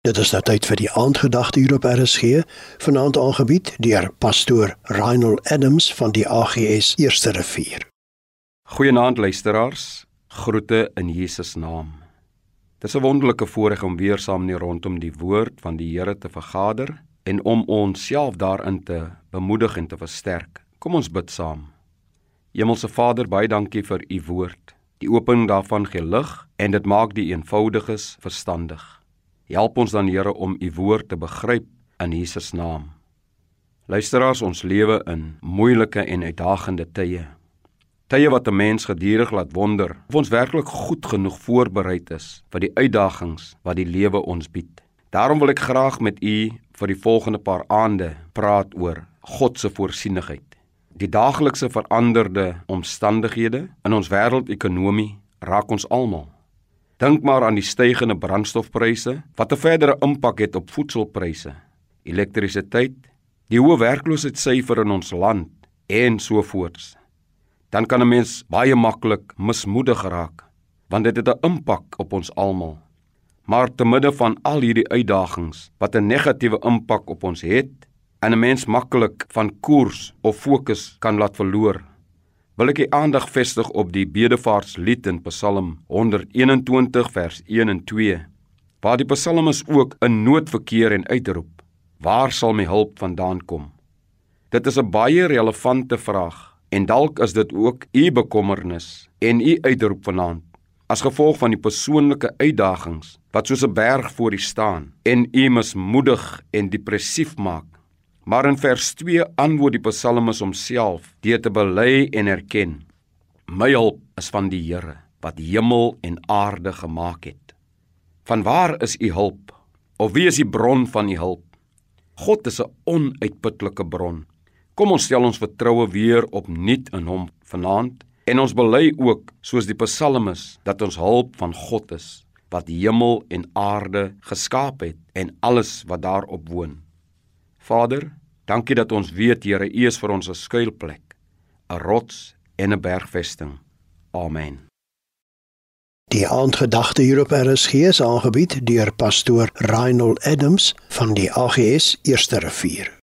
Dit is nou tyd vir die aandgedagte hier op RSG, vanaand aangebied deur pastoor Reinhold Adams van die AGS Eerste Rivier. Goeienaand luisteraars, groete in Jesus naam. Dit is 'n wonderlike voorreg om weer saam hier rondom die woord van die Here te vergader en om onsself daarin te bemoedig en te versterk. Kom ons bid saam. Hemelse Vader, baie dankie vir u woord. Die opening daarvan gee lig en dit maak die eenvoudiges verstandig. Help ons dan Here om u woord te begryp in Jesus naam. Luisteraars, ons lewe in moeilike en uitdagende tye. Tye wat 'n mens gedurig laat wonder of ons werklik goed genoeg voorberei is vir die uitdagings wat die lewe ons bied. Daarom wil ek graag met u vir die volgende paar aande praat oor God se voorsienigheid. Die daaglikse veranderde omstandighede in ons wêreldekonomie raak ons almal. Dink maar aan die stygende brandstofpryse wat 'n verdere impak het op voedselpryse, elektrisiteit, die hoë werkloosheidssyfer in ons land en so voorts. Dan kan 'n mens baie maklik mismoedig raak want dit het 'n impak op ons almal. Maar te midde van al hierdie uitdagings wat 'n negatiewe impak op ons het, en 'n mens maklik van koers of fokus kan laat verloor, wil ek die aandag vestig op die bedevaartslied in Psalm 121 vers 1 en 2 waar die psalmis ook 'n nood verkeer en uitroep waar sal my hulp vandaan kom? Dit is 'n baie relevante vraag en dalk is dit ook u bekommernis en u uitroep vanaand as gevolg van die persoonlike uitdagings wat soos 'n berg voor u staan en u mismoedig en depressief maak Maar in vers 2 antwoord die psalmis homself deur te bely en erken: My hulp is van die Here wat hemel en aarde gemaak het. Vanwaar is u hulp? Of wie is die bron van u hulp? God is 'n onuitputlike bron. Kom ons stel ons vertroue weer opnuut in hom vanaand en ons bely ook soos die psalmis dat ons hulp van God is wat hemel en aarde geskaap het en alles wat daarop woon. Vader, dankie dat ons weet Here, U is vir ons 'n skuilplek, 'n rots en 'n bergvesting. Amen. Die aandgedagte hier op RSG is aangebied deur pastoor Reinhold Adams van die AGS Eerste Rivier.